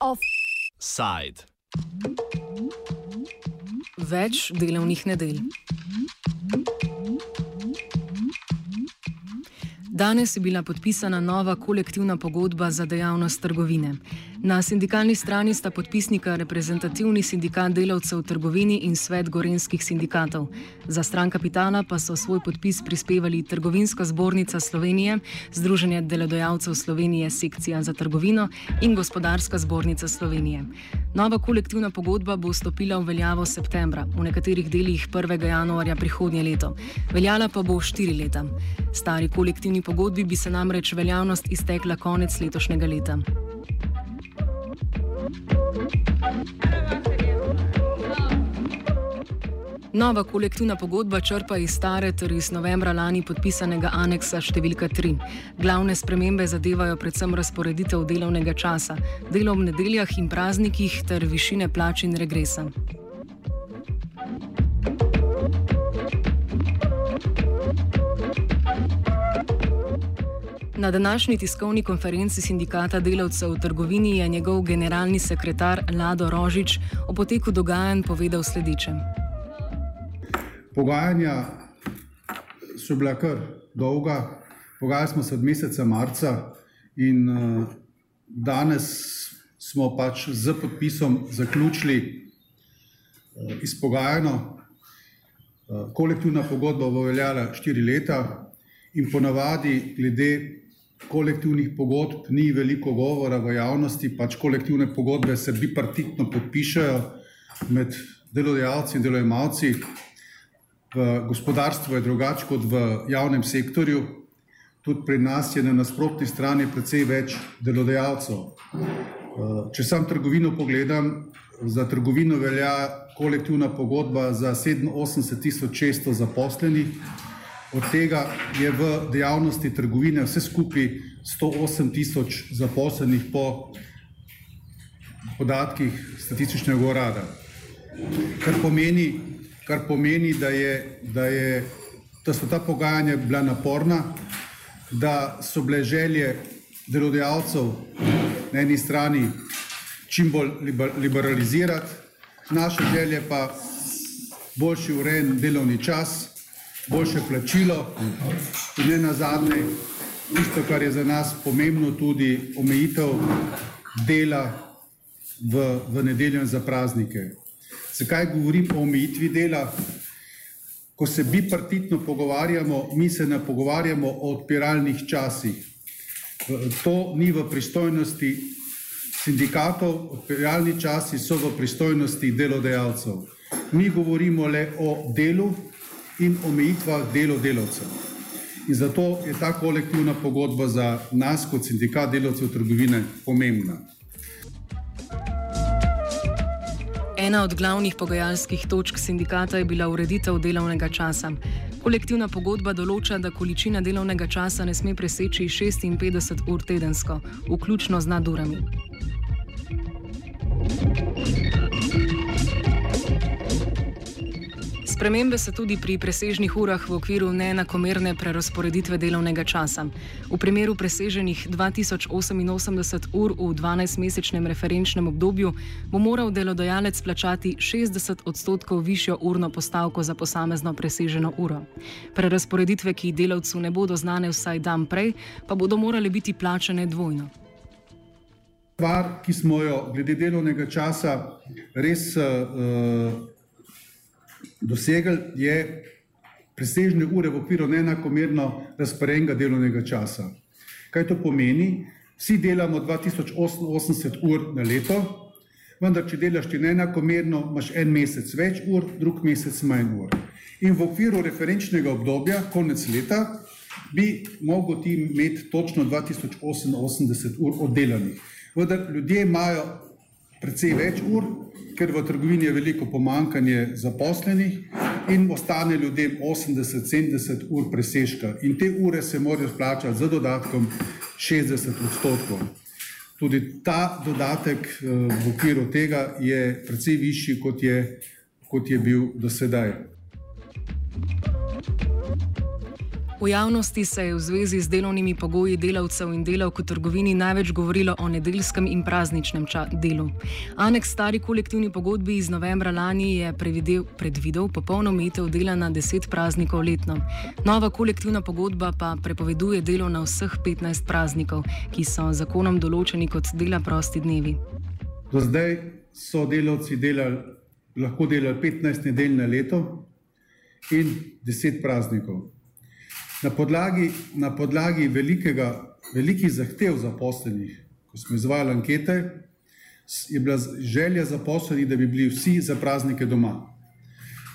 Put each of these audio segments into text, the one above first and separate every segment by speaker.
Speaker 1: Offside.
Speaker 2: Več delovnih nedelj. Danes je bila podpisana nova kolektivna pogodba za dejavnost trgovine. Na sindikalni strani sta podpisnika reprezentativni sindikat delavcev v trgovini in svet gorenskih sindikatov. Za stran kapitala pa so svoj podpis prispevali Trgovinska zbornica Slovenije, Združenje delodajalcev Slovenije, sekcija za trgovino in Gospodarska zbornica Slovenije. Nova kolektivna pogodba bo stopila v veljavo septembra, v nekaterih delih 1. januarja prihodnje leto. Veljala pa bo štiri leta. Stari kolektivni pogodbi bi se namreč veljavnost iztekla konec letošnjega leta. Nova kolektivna pogodba črpa iz stare ter iz novembra lani podpisanega aneksa številka 3. Glavne spremembe zadevajo predvsem razporeditev delovnega časa, delo v nedeljah in praznikih ter višine plač in regresa. Na današnji tiskovni konferenci sindikata delavcev v trgovini je njegov generalni sekretar Lado Rožič o poteku dogajanj povedal sledeče.
Speaker 3: Pogajanja so bila kar dolga, pogajali smo se od meseca marca in uh, danes smo pač z podpisom zaključili uh, izpogajano. Uh, kolektivna pogodba bo veljala štiri leta in ponavadi glede kolektivnih pogodb ni veliko govora v javnosti, pač kolektivne pogodbe se bipartitno podpišajo med delodajalci in delojemalci. V gospodarstvu je drugače kot v javnem sektorju. Tudi pri nas je na nasprotni strani precej več delodajalcev. Če sam trgovino pogledam, za trgovino velja kolektivna pogodba za 87.600 zaposlenih, Od tega je v dejavnosti trgovine vse skupaj 108 tisoč zaposlenih po podatkih statističnega urada. Kar pomeni, kar pomeni da, je, da, je, da so ta pogajanja bila naporna, da so bile želje delodajalcev na eni strani čim bolj liberalizirati, naše želje pa boljši urejen delovni čas, boljše plačilo in ne na zadnje, tisto, kar je za nas pomembno, tudi omejitev dela v, v nedeljo za praznike. Zakaj govorim o omejitvi dela? Ko se bipartitno pogovarjamo, mi se ne pogovarjamo o odpiralnih časih. To ni v pristojnosti sindikatov, odpiralni časi so v pristojnosti delodajalcev. Mi govorimo le o delu, in omejitvah delo delavcev. In zato je ta kolektivna pogodba za nas, kot sindikat delavcev trgovine, pomembna.
Speaker 2: Ena od glavnih pogajalskih točk sindikata je bila ureditev delovnega časa. Kolektivna pogodba določa, da količina delovnega časa ne sme preseči 56 ur tedensko, vključno z nadurami. Spremembe so tudi pri presežnih urah v okviru neenakomerne prerasporeditve delovnega časa. V primeru preseženih 2088 ur v 12-mesečnem referenčnem obdobju bo moral delodajalec plačati 60 odstotkov višjo urno postavko za posamezno preseženo uro. Prerasporeditve, ki delavcu ne bodo znane vsaj dan prej, pa bodo morale biti plačane dvojno.
Speaker 3: Stvar, ki smo jo glede delovnega časa res uh, dosegli, je presežne ure v okviru neenakomerno razporejenega delovnega časa. Kaj to pomeni? Vsi delamo 2080 ur na leto, vendar če delaš ti neenakomerno, imaš en mesec več ur, drug mesec manj ur. In v okviru referenčnega obdobja, konec leta, bi mogel ti imeti točno 2088 ur oddelanih. Vendar ljudje imajo precej več ur, ker v trgovini je veliko pomankanje zaposlenih in ostane ljudem 80-70 ur presežka. In te ure se morajo plačati z dodatkom 60 odstotkov. Tudi ta dodatek eh, v okviru tega je precej višji, kot je, kot je bil do sedaj.
Speaker 2: V javnosti se je v zvezi z delovnimi pogoji delavcev in delavk v trgovini največ govorilo o nedeljskem in prazničnem delu. Aneks stari kolektivni pogodbi iz novembra lani je previdel, predvidel popolno omejitev dela na 10 praznikov letno. Nova kolektivna pogodba pa prepoveduje delo na vseh 15 praznikov, ki so zakonom določeni kot dela prosti dnevi.
Speaker 3: Do zdaj so delavci delali, lahko delali 15 nedelj na leto in 10 praznikov. Na podlagi, na podlagi velikega, velikih zahtev zaposlenih, ko smo izvajali ankete, je bila želja zaposlenih, da bi bili vsi za praznike doma.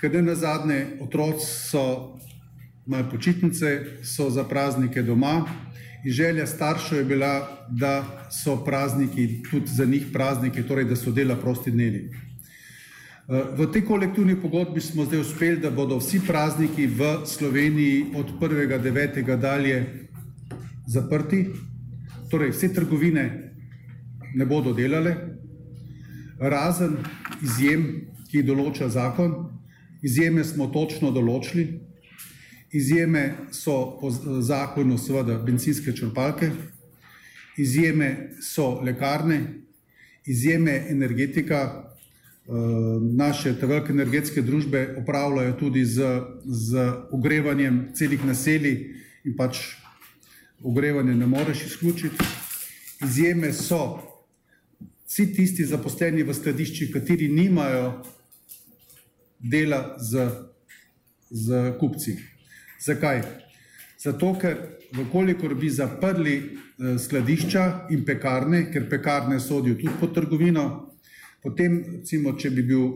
Speaker 3: Ker ne na zadnje, otroci so imajo počitnice, so za praznike doma in želja staršev je bila, da so prazniki tudi za njih prazniki, torej da so dela prosti dnevi. V tej kolektivni pogodbi smo zdaj uspeli, da bodo vsi prazniki v Sloveniji od 1.9. dalje zaprti, torej vse trgovine ne bodo delale, razen izjem, ki jih določa zakon. Izjeme smo točno določili. Izjeme so po zakonu seveda bencinske črpalke, izjeme so lekarne, izjeme energetika, Eh, naše velike energetske družbe upravljajo tudi z, z ogrevanjem celih naselij in pač ogrevanje ne moreš izključiti. Izjeme so vsi tisti zaposleni v skladiščih, kateri nimajo dela z, z kupci. Zakaj? Zato, ker vkolikor bi zaprli eh, skladišča in pekarne, ker pekarne sodijo tudi pod trgovino, Potem, recimo, če bi bil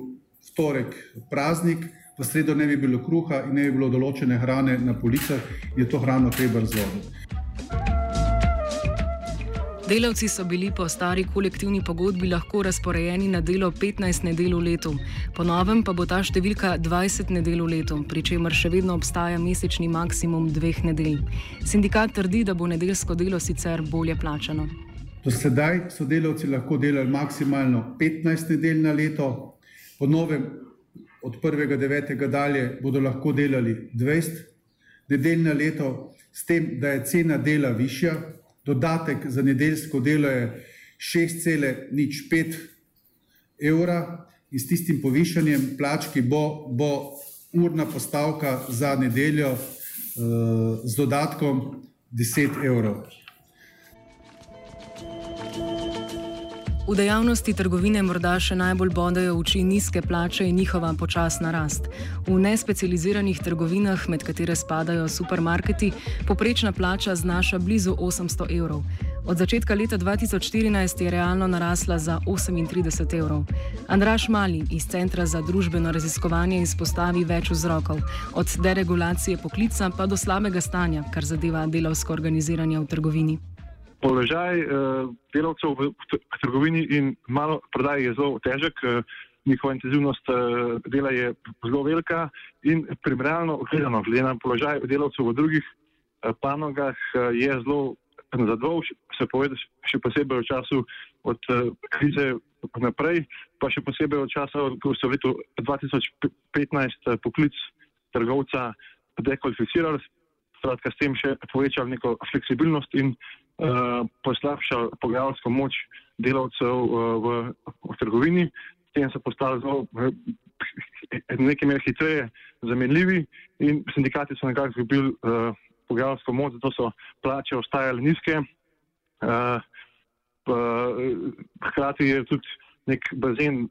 Speaker 3: torek praznik, v sredo ne bi bilo kruha in ne bi bilo določene hrane na policah, je to hrano treba razvoditi.
Speaker 2: Delavci so bili po stari kolektivni pogodbi lahko razporejeni na delo 15 nedelj v letu, po novem pa bo ta številka 20 nedelj v letu, pri čemer še vedno obstaja mesečni maksimum dveh nedelj. Sindikat trdi, da bo nedeljsko delo sicer bolje plačano.
Speaker 3: Do sedaj so delavci lahko delali maksimalno 15 nedelj na leto, po novem od 1.9. dalje bodo lahko delali 20 nedelj na leto, s tem, da je cena dela višja, dodatek za nedeljsko delo je 6,05 evra in s tistim povišanjem plač, ki bo, bo urna postavka za nedeljo uh, z dodatkom 10 evrov.
Speaker 2: V dejavnosti trgovine morda še najbolj bodajo oči nizke plače in njihova počasna rast. V nespecializiranih trgovinah, med katere spadajo supermarketi, poprečna plača znaša blizu 800 evrov. Od začetka leta 2014 je realno narasla za 38 evrov. Andraš Mali iz Centra za družbeno raziskovanje izpostavi več vzrokov, od deregulacije poklica pa do slabega stanja, kar zadeva delovsko organiziranje v trgovini
Speaker 1: položaj uh, delavcev v, v trgovini in malo prodaji je zelo težek, uh, njihova intenzivnost uh, dela je zelo velika in primerjalno gledano, glede na položaj delavcev v drugih uh, panogah, uh, je zelo zadovolj, se povedi še posebej v času od uh, krize naprej, pa še posebej v času, ko so v letu 2015 uh, poklic trgovca dekvalificirali, skratka s tem še povečali neko fleksibilnost in poslabša pogajalsko moč delavcev uh, v, v trgovini, s tem so postali zelo nekaj mer hitreje zamenljivi in sindikati so nekako izgubili uh, pogajalsko moč, zato so plače ostajale nizke. Uh, hkrati je tudi nek bazen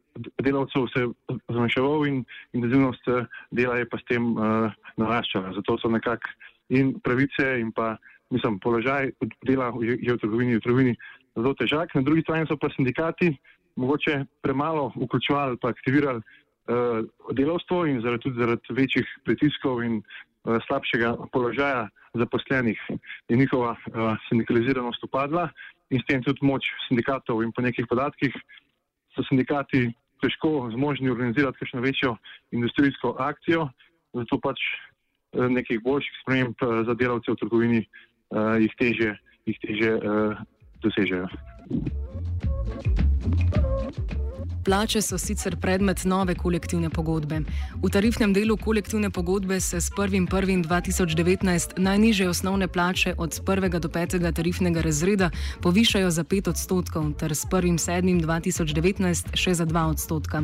Speaker 1: delavcev se zmanjševal in intenzivnost dela je pa s tem uh, naraščala. Zato so nekako in pravice in pa mislim, položaj dela je v trgovini, v trgovini zelo težak. Na drugi strani so pa sindikati mogoče premalo vključevali pa aktivirali uh, delovstvo in zaradi, tudi zaradi večjih pritiskov in uh, slabšega položaja zaposlenih je njihova uh, sindikaliziranost upadla in s tem tudi moč sindikatov in po nekih podatkih so sindikati težko zmožni organizirati kakšno večjo industrijsko akcijo, zato pač nekih boljših sprememb za delavce v trgovini jih teže, jih teže uh, dosežejo.
Speaker 2: Plače so sicer predmet nove kolektivne pogodbe. V tarifnem delu kolektivne pogodbe se s 1.1.2019 najniže osnovne plače od 1. do 5. tarifnega razreda povišajo za 5 odstotkov, ter s 1.7.2019 še za 2 odstotka.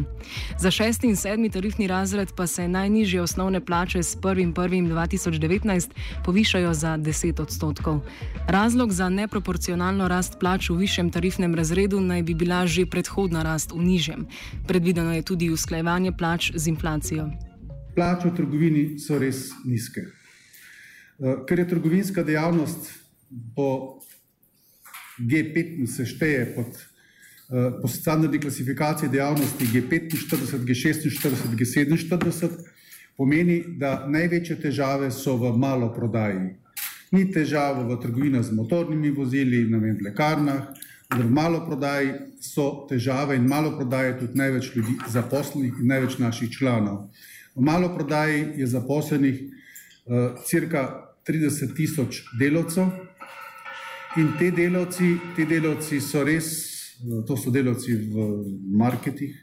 Speaker 2: Za 6. in 7. tarifni razred pa se najnižje osnovne plače s 1.1.2019 povišajo za 10 odstotkov. Razlog za neproporcionalno rast plač v višjem tarifnem razredu naj bi bila že predhodna rast v nižjem nižjem. Predvideno je tudi usklajevanje plač z inflacijo.
Speaker 3: Plače v trgovini so res nizke. Eh, ker je trgovinska dejavnost po G5 se šteje pod, eh, po standardni klasifikaciji dejavnosti G45, G46, G47, pomeni, da največje težave so v maloprodaji. Ni težava v trgovinah z motornimi vozili, na vem, v lekarnah, V malo prodaji so težave in malo prodaje tudi največ ljudi zaposlenih in največ naših članov. V malo prodaji je zaposlenih uh, cirka 30 tisoč delavcev in te delavci, te delavci so res, uh, to so delavci v marketih,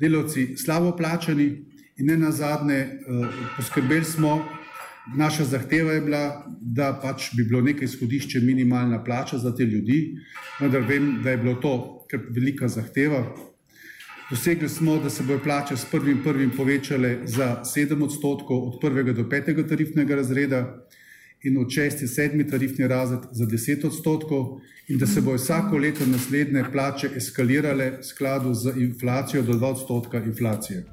Speaker 3: delavci slabo plačani in ne nazadnje uh, poskrbeli smo, Naša zahteva je bila, da pač bi bilo nekaj izhodišče minimalna plača za te ljudi, vendar vem, da je bilo to velika zahteva. Dosegli smo, da se bojo plače s prvim prvim povečale za 7 odstotkov od prvega do petega tarifnega razreda in od šesti sedmi tarifni razred za 10 odstotkov in da se bojo vsako leto naslednje plače eskalirale v skladu z inflacijo do 2 odstotka inflacije.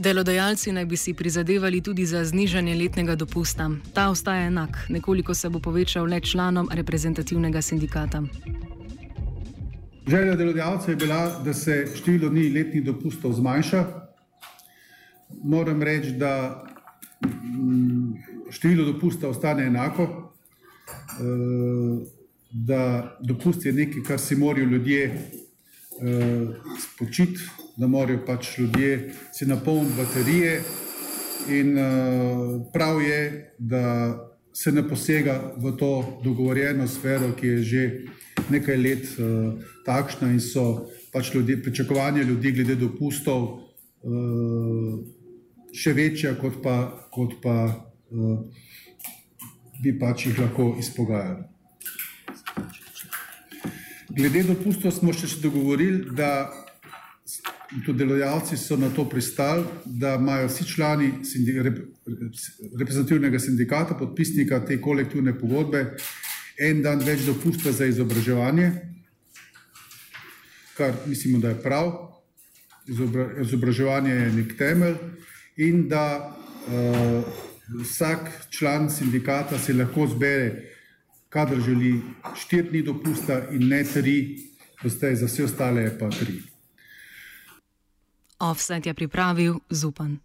Speaker 2: Delodajalci naj bi si prizadevali tudi za znižanje letnega dopusta. Ta ostaja enak, nekoliko se bo povečal le članom reprezentativnega sindikata.
Speaker 3: Želja delodajalcev je bila, da se število dni letnih dopustov zmanjša. Moram reči, da mm, število dopusta ostane enako, eh, da dopust je nekaj, kar si morajo ljudje spočiti da morajo pač ljudje si napolniti baterije. In uh, prav je, da se ne posega v to dogovorjeno sfero, ki je že nekaj let uh, takšna in so pač ljudje, pričakovanja ljudi glede dopustov uh, še večja, kot pa, kot pa uh, bi pač jih lahko izpogajali. Glede dopustov smo še se dogovorili, da tudi delodajalci so na to pristali, da imajo vsi člani sindik, rep, reprezentativnega sindikata, podpisnika te kolektivne pogodbe, en dan več dopusta za izobraževanje, kar mislimo, da je prav. Izobraževanje je nek temelj, in da uh, vsak član sindikata si lahko zbere, kadar želi, štiri dni dopusta in ne tri, za vse ostale pa tri.
Speaker 2: Offset je pripravil Zupan.